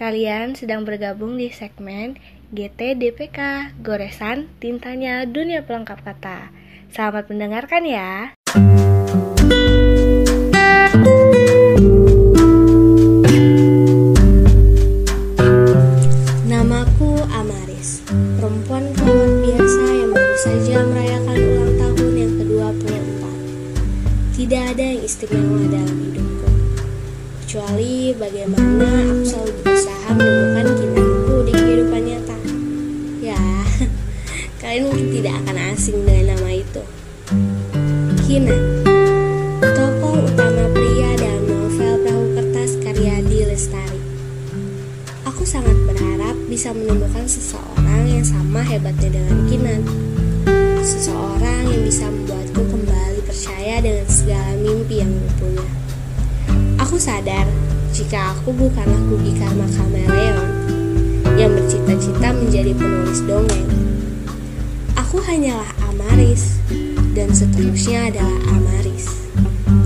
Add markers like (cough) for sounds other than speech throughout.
Kalian sedang bergabung di segmen GTDPK, Goresan Tintanya Dunia Pelengkap Kata. Selamat mendengarkan ya. Namaku Amaris, perempuan keluar biasa yang baru saja merayakan ulang tahun yang ke-24. Tidak ada yang istimewa dalam hidupku, kecuali bagaimana kalian mungkin tidak akan asing dengan nama itu. Kinan, tokoh utama pria dalam novel Perahu Kertas karya Di Lestari. Aku sangat berharap bisa menemukan seseorang yang sama hebatnya dengan Kinan. Seseorang yang bisa membuatku kembali percaya dengan segala mimpi yang punya. Aku sadar jika aku bukanlah Kugi Karma Kameleon yang bercita-cita menjadi penulis dongeng. Aku hanyalah Amaris dan seterusnya adalah Amaris.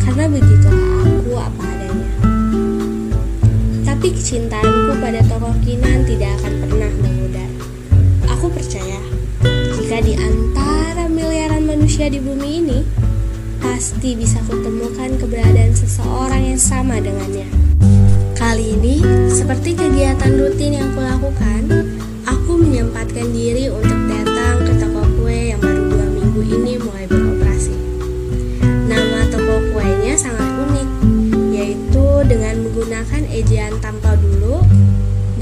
Karena begitulah aku apa adanya. Tapi kecintaanku pada tokoh Kinan tidak akan pernah memudar. Aku percaya jika di antara miliaran manusia di bumi ini, pasti bisa kutemukan keberadaan seseorang yang sama dengannya. Kali ini, seperti kegiatan rutin yang kulakukan, aku menyempatkan diri untuk datang ejaan tanpa dulu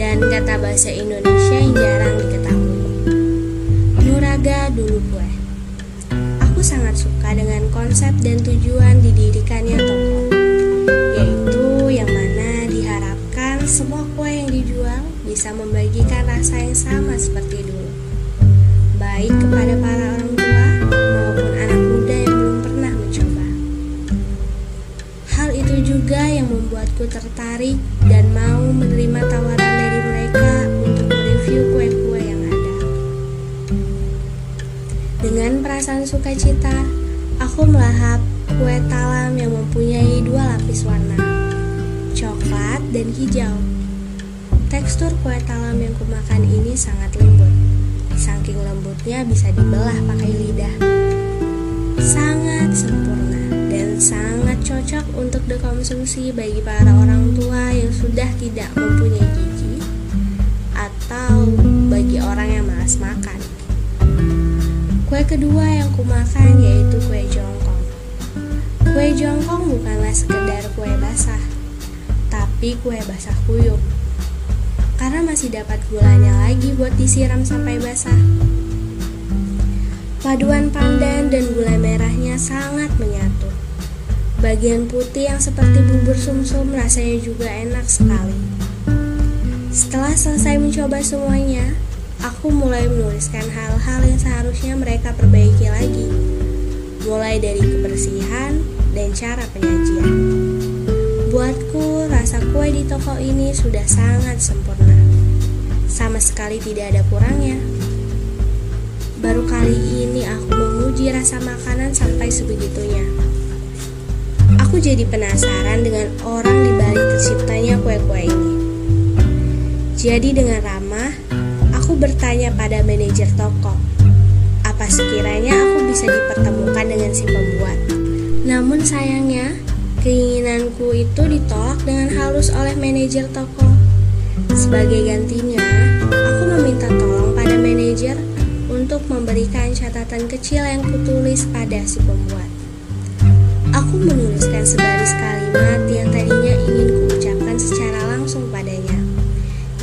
dan kata bahasa Indonesia yang jarang diketahui. Nuraga dulu kue. Aku sangat suka dengan konsep dan tujuan didirikannya toko, yaitu yang mana diharapkan semua kue yang dijual bisa membagikan rasa yang sama seperti dulu, baik kepada para sukacita, aku melahap kue talam yang mempunyai dua lapis warna, coklat dan hijau. Tekstur kue talam yang kumakan ini sangat lembut. Saking lembutnya bisa dibelah pakai lidah. Sangat sempurna dan sangat cocok untuk dikonsumsi bagi para orang tua yang sudah tidak mempunyai gigi atau bagi orang yang malas makan. Kue kedua yang kumakan yaitu kue jongkong. Kue jongkong bukanlah sekedar kue basah, tapi kue basah kuyup. Karena masih dapat gulanya lagi buat disiram sampai basah. Paduan pandan dan gula merahnya sangat menyatu. Bagian putih yang seperti bubur sumsum rasanya juga enak sekali. Setelah selesai mencoba semuanya, aku mulai menuliskan hal-hal yang seharusnya mereka perbaiki lagi. Mulai dari kebersihan dan cara penyajian. Buatku, rasa kue di toko ini sudah sangat sempurna. Sama sekali tidak ada kurangnya. Baru kali ini aku menguji rasa makanan sampai sebegitunya. Aku jadi penasaran dengan orang di balik terciptanya kue-kue ini. Jadi dengan ramah, aku bertanya pada manajer toko, apa sekiranya aku bisa dipertemukan dengan si pembuat. Namun sayangnya, keinginanku itu ditolak dengan halus oleh manajer toko. Sebagai gantinya, aku meminta tolong pada manajer untuk memberikan catatan kecil yang kutulis pada si pembuat. Aku menuliskan sebaris kalimat yang tadinya ingin kuucapkan secara langsung padanya,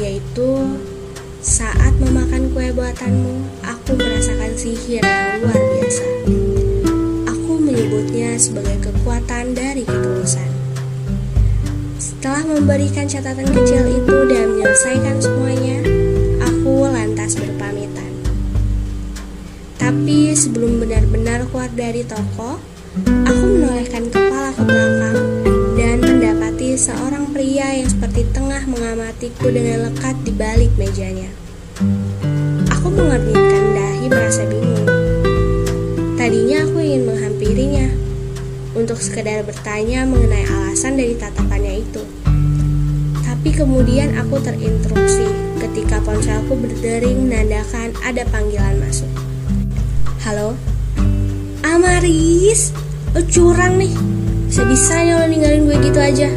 yaitu saat memakan kue buatanmu, aku merasakan sihir yang luar biasa. Aku menyebutnya sebagai kekuatan dari ketulusan. Setelah memberikan catatan kecil itu dan menyelesaikan semuanya, aku lantas berpamitan. Tapi sebelum benar-benar keluar dari toko, aku menolehkan kepala ke belakang pria yang seperti tengah mengamatiku dengan lekat di balik mejanya. Aku mengernyitkan dahi merasa bingung. Tadinya aku ingin menghampirinya untuk sekedar bertanya mengenai alasan dari tatapannya itu. Tapi kemudian aku terinterupsi ketika ponselku berdering menandakan ada panggilan masuk. Halo? Amaris, lo curang nih. Bisa-bisanya lo ninggalin gue gitu aja.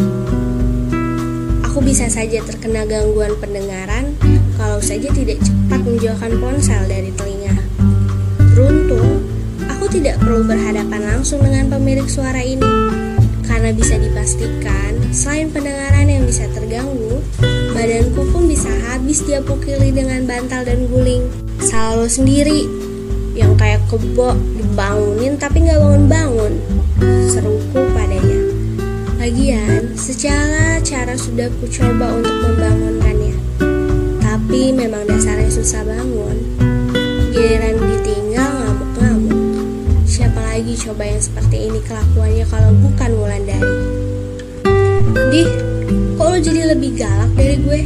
Aku bisa saja terkena gangguan pendengaran kalau saja tidak cepat menjauhkan ponsel dari telinga. Beruntung, aku tidak perlu berhadapan langsung dengan pemilik suara ini. Karena bisa dipastikan, selain pendengaran yang bisa terganggu, badanku pun bisa habis dia pukili dengan bantal dan guling. Salah lo sendiri, yang kayak kebo dibangunin tapi nggak bangun-bangun. Seruku padanya. Lagian, secara sudah ku coba untuk membangunkannya. Tapi memang dasarnya susah bangun. Giliran ditinggal ngamuk-ngamuk. Siapa lagi coba yang seperti ini kelakuannya kalau bukan Wulandari? Dih, kok lo jadi lebih galak dari gue?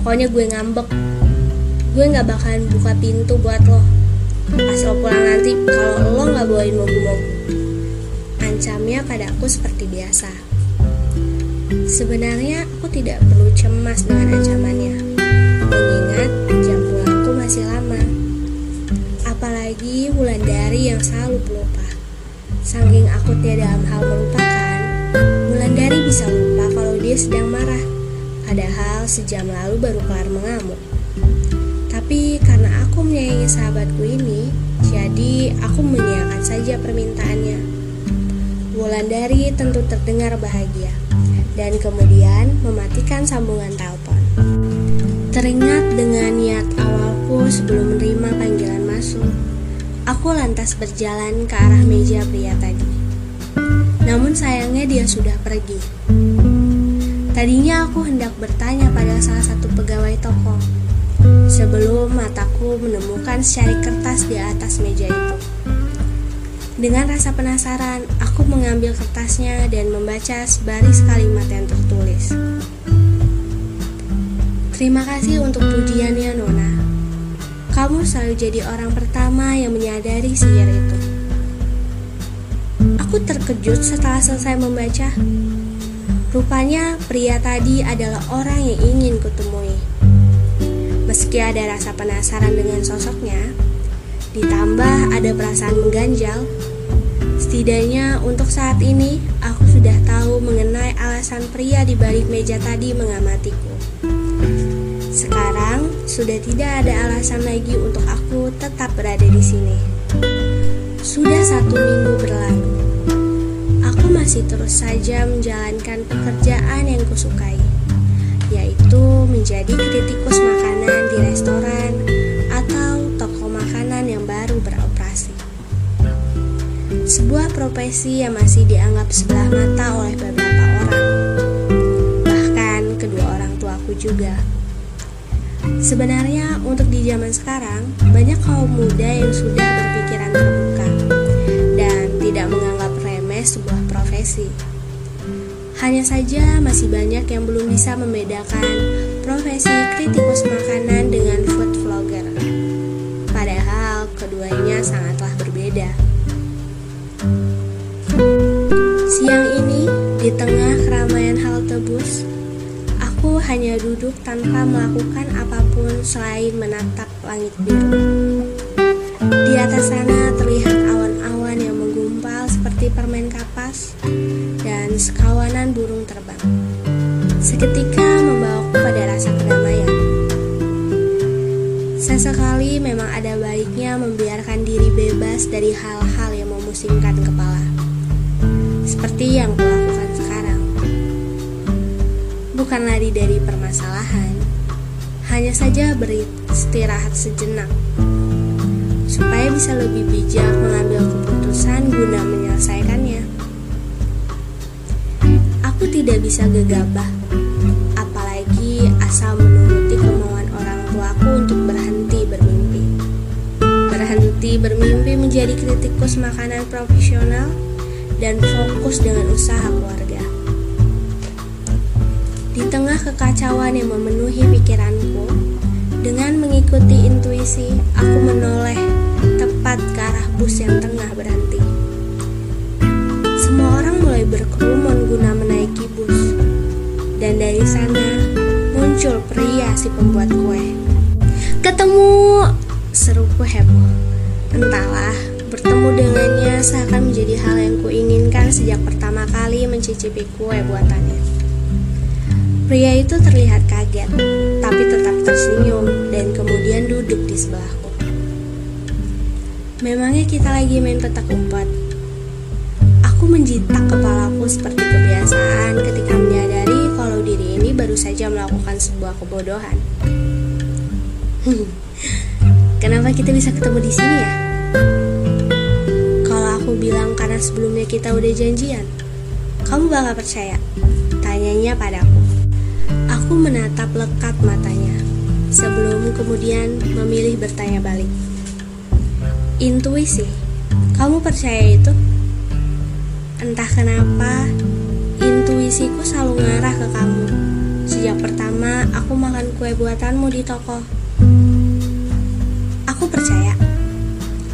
Pokoknya gue ngambek. Gue gak bakalan buka pintu buat lo pas lo pulang nanti kalau lo nggak bawain mogu-mogu. Ancamnya padaku seperti biasa. Sebenarnya aku tidak perlu cemas dengan ancamannya, mengingat jam pulangku masih lama. Apalagi Wulandari yang selalu pelupa. Saking akutnya dalam hal melupakan, Wulandari bisa lupa kalau dia sedang marah, padahal sejam lalu baru kelar mengamuk. Tapi karena aku menyayangi sahabatku ini, jadi aku menyiapkan saja permintaannya. Wulandari tentu terdengar bahagia dan kemudian mematikan sambungan telepon. Teringat dengan niat awalku sebelum menerima panggilan masuk, aku lantas berjalan ke arah meja pria tadi. Namun sayangnya dia sudah pergi. Tadinya aku hendak bertanya pada salah satu pegawai toko, sebelum mataku menemukan secari kertas di atas meja itu. Dengan rasa penasaran, aku mengambil kertasnya dan membaca sebaris kalimat yang tertulis. Terima kasih untuk pujiannya, Nona. Kamu selalu jadi orang pertama yang menyadari sihir itu. Aku terkejut setelah selesai membaca. Rupanya pria tadi adalah orang yang ingin kutemui. Meski ada rasa penasaran dengan sosoknya, ditambah ada perasaan mengganjal, setidaknya untuk saat ini aku sudah tahu mengenai alasan pria di balik meja tadi mengamatiku. Sekarang sudah tidak ada alasan lagi untuk aku tetap berada di sini. Sudah satu minggu berlalu, aku masih terus saja menjalankan pekerjaan yang kusukai yaitu menjadi kritikus makanan di restoran Sebuah profesi yang masih dianggap sebelah mata oleh beberapa orang, bahkan kedua orang tuaku juga. Sebenarnya untuk di zaman sekarang, banyak kaum muda yang sudah berpikiran terbuka dan tidak menganggap remeh sebuah profesi. Hanya saja masih banyak yang belum bisa membedakan profesi kritikus makanan dengan hanya duduk tanpa melakukan apa pun selain menatap langit biru. Di atas sana terlihat awan-awan yang menggumpal seperti permen kapas dan sekawanan burung terbang. Seketika membawaku pada rasa kedamaian. Sesekali memang ada baiknya membiarkan diri bebas dari hal-hal yang memusingkan kepala. Seperti yang Bukan lari dari permasalahan, hanya saja beristirahat sejenak supaya bisa lebih bijak mengambil keputusan guna menyelesaikannya. Aku tidak bisa gegabah, apalagi asal menuruti kemauan orang tuaku untuk berhenti bermimpi. Berhenti bermimpi menjadi kritikus makanan profesional dan fokus dengan usaha keluarga. Tengah kekacauan yang memenuhi pikiranku, dengan mengikuti intuisi, aku menoleh tepat ke arah bus yang tengah berhenti. Semua orang mulai berkerumun guna menaiki bus, dan dari sana muncul pria si pembuat kue. Ketemu, seruku heboh. Entahlah, bertemu dengannya seakan menjadi hal yang kuinginkan sejak pertama kali mencicipi kue buatannya. Pria itu terlihat kaget, tapi tetap tersenyum dan kemudian duduk di sebelahku. Memangnya kita lagi main petak umpet? Aku menjitak kepalaku seperti kebiasaan ketika menyadari kalau diri ini baru saja melakukan sebuah kebodohan. (laughs) Kenapa kita bisa ketemu di sini ya? Kalau aku bilang karena sebelumnya kita udah janjian, kamu bakal percaya? Tanyanya padaku. Aku menatap lekat matanya sebelum kemudian memilih bertanya balik. Intuisi, kamu percaya itu? Entah kenapa, intuisiku selalu ngarah ke kamu. Sejak pertama aku makan kue buatanmu di toko. Aku percaya,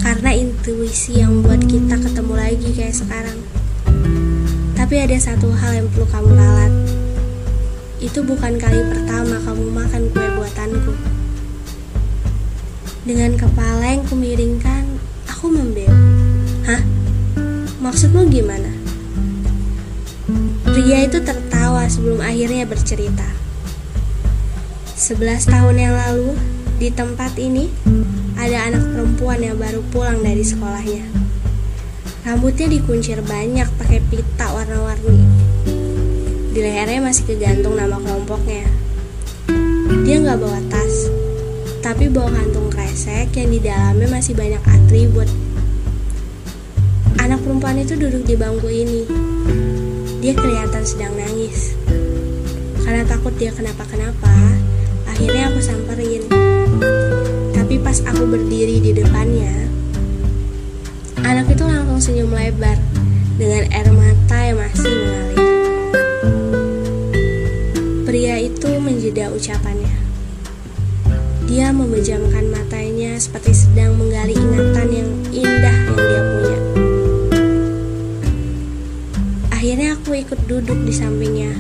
karena intuisi yang buat kita ketemu lagi kayak sekarang. Tapi ada satu hal yang perlu kamu ralat itu bukan kali pertama kamu makan kue buatanku. Dengan kepala yang kumiringkan, aku membel. Hah? Maksudmu gimana? Pria itu tertawa sebelum akhirnya bercerita. Sebelas tahun yang lalu, di tempat ini, ada anak perempuan yang baru pulang dari sekolahnya. Rambutnya dikuncir banyak pakai pita warna-warni di lehernya masih kegantung nama kelompoknya. Dia nggak bawa tas, tapi bawa kantung kresek yang di dalamnya masih banyak atribut. Anak perempuan itu duduk di bangku ini. Dia kelihatan sedang nangis. Karena takut dia kenapa-kenapa, akhirnya aku samperin. Tapi pas aku berdiri di depannya, anak itu langsung senyum lebar dengan air mata yang masih mengalir. Menjeda ucapannya. Dia memejamkan matanya seperti sedang menggali ingatan yang indah yang dia punya. Akhirnya aku ikut duduk di sampingnya.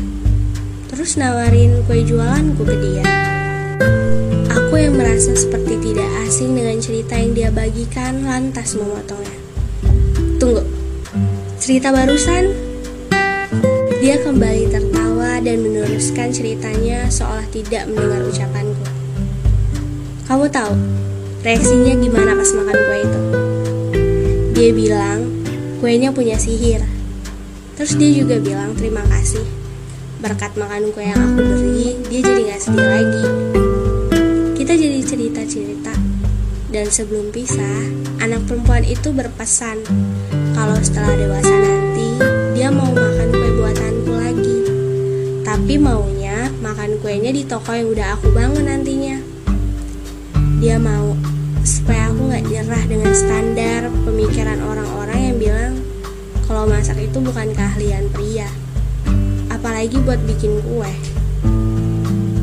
Terus nawarin kue jualanku ke dia. Aku yang merasa seperti tidak asing dengan cerita yang dia bagikan lantas memotongnya. Tunggu, cerita barusan? Dia kembali tertawa dan meneruskan ceritanya seolah tidak mendengar ucapanku. Kamu tahu reaksinya gimana pas makan kue itu? Dia bilang kuenya punya sihir. Terus dia juga bilang terima kasih. Berkat makan kue yang aku beri, dia jadi gak sedih lagi. Kita jadi cerita-cerita. Dan sebelum pisah, anak perempuan itu berpesan kalau setelah dewasa nanti, dia mau makan. Tapi maunya makan kuenya di toko yang udah aku bangun nantinya. Dia mau supaya aku gak nyerah dengan standar pemikiran orang-orang yang bilang kalau masak itu bukan keahlian pria. Apalagi buat bikin kue.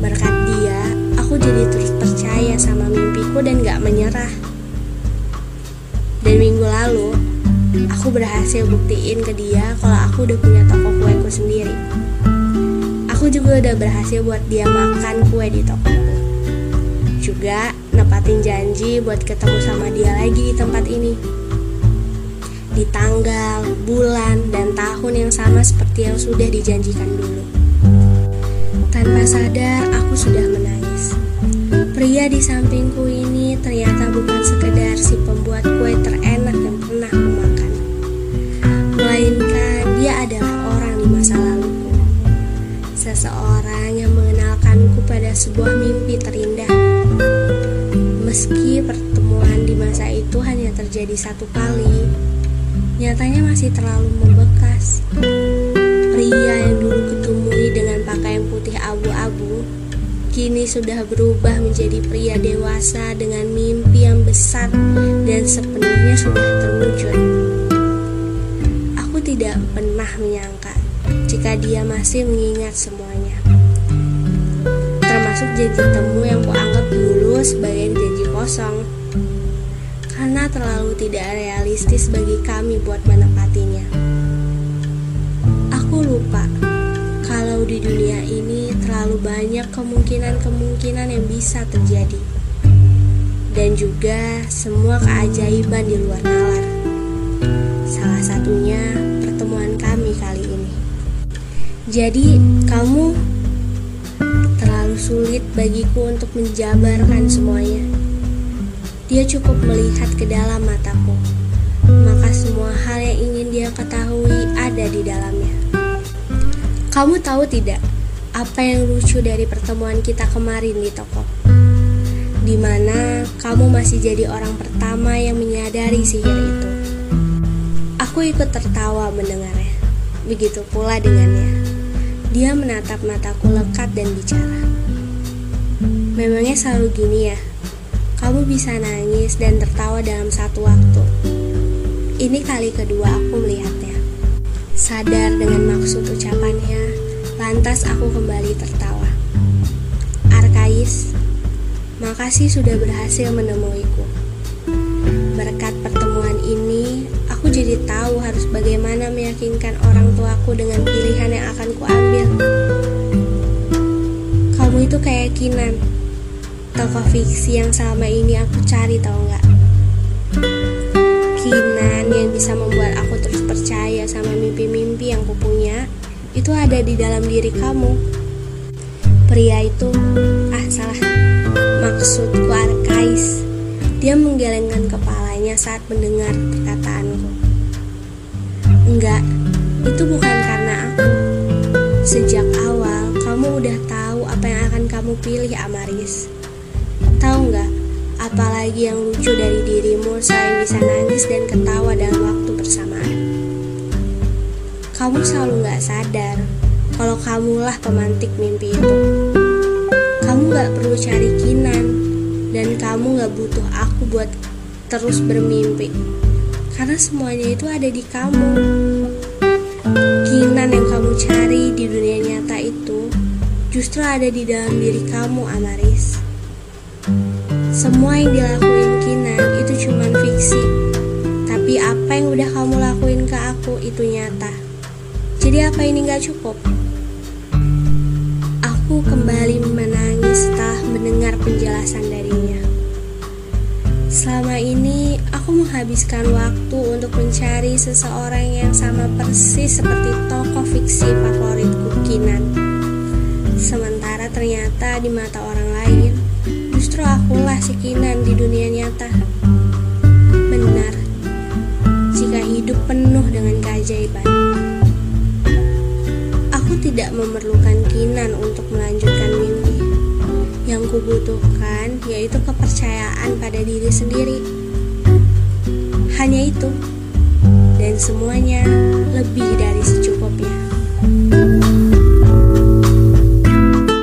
Berkat dia, aku jadi terus percaya sama mimpiku dan gak menyerah. Dan minggu lalu, aku berhasil buktiin ke dia kalau aku udah punya toko kueku sendiri. Aku juga udah berhasil buat dia makan kue di toko. Juga nepatin janji buat ketemu sama dia lagi di tempat ini. Di tanggal, bulan, dan tahun yang sama seperti yang sudah dijanjikan dulu. Tanpa sadar, aku sudah menangis. Pria di sampingku ini ternyata bukan sekedar si pembuat kue terenak yang pernah aku makan. Melainkan dia adalah seseorang yang mengenalkanku pada sebuah mimpi terindah. Meski pertemuan di masa itu hanya terjadi satu kali, nyatanya masih terlalu membekas. Pria yang dulu kutemui dengan pakaian putih abu-abu, kini sudah berubah menjadi pria dewasa dengan mimpi yang besar dan sepenuhnya sudah terwujud. Aku tidak pernah menyangka jika dia masih mengingat semuanya. Termasuk janji temu yang kuanggap dulu sebagai janji kosong. Karena terlalu tidak realistis bagi kami buat menepatinya. Aku lupa kalau di dunia ini terlalu banyak kemungkinan-kemungkinan yang bisa terjadi. Dan juga semua keajaiban di luar nalar. Salah satunya pertemuan kami kali ini. Jadi, kamu sulit bagiku untuk menjabarkan semuanya. Dia cukup melihat ke dalam mataku, maka semua hal yang ingin dia ketahui ada di dalamnya. Kamu tahu tidak apa yang lucu dari pertemuan kita kemarin di toko? Di mana kamu masih jadi orang pertama yang menyadari sihir itu. Aku ikut tertawa mendengarnya. Begitu pula dengannya. Dia menatap mataku lekat dan bicara. Memangnya selalu gini ya? Kamu bisa nangis dan tertawa dalam satu waktu. Ini kali kedua aku melihatnya. Sadar dengan maksud ucapannya, lantas aku kembali tertawa. Arkais, makasih sudah berhasil menemuiku. Berkat pertemuan ini, aku jadi tahu harus bagaimana meyakinkan orang tuaku dengan pilihan yang akan kuambil. Kamu itu keyakinan, tokoh fiksi yang selama ini aku cari tau nggak? Kinan yang bisa membuat aku terus percaya sama mimpi-mimpi yang kupunya itu ada di dalam diri kamu. Pria itu ah salah. Maksudku arkais. Dia menggelengkan kepalanya saat mendengar perkataanku. Enggak itu bukan karena aku. Sejak awal kamu udah tahu apa yang akan kamu pilih Amaris Tahu nggak, apalagi yang lucu dari dirimu selain bisa nangis dan ketawa dalam waktu bersamaan. Kamu selalu nggak sadar kalau kamulah pemantik mimpi itu. Kamu nggak perlu cari kinan dan kamu nggak butuh aku buat terus bermimpi. Karena semuanya itu ada di kamu. Kinan yang kamu cari di dunia nyata itu justru ada di dalam diri kamu, Amaris. Semua yang dilakuin Kinan itu cuma fiksi. Tapi apa yang udah kamu lakuin ke aku itu nyata. Jadi apa ini gak cukup? Aku kembali menangis setelah mendengar penjelasan darinya. Selama ini aku menghabiskan waktu untuk mencari seseorang yang sama persis seperti tokoh fiksi favoritku Kinan. Sementara ternyata di mata orang lain Justru akulah si Kinan di dunia nyata. Benar, jika hidup penuh dengan keajaiban. Aku tidak memerlukan Kinan untuk melanjutkan mimpi. Yang kubutuhkan yaitu kepercayaan pada diri sendiri. Hanya itu, dan semuanya lebih dari secukup.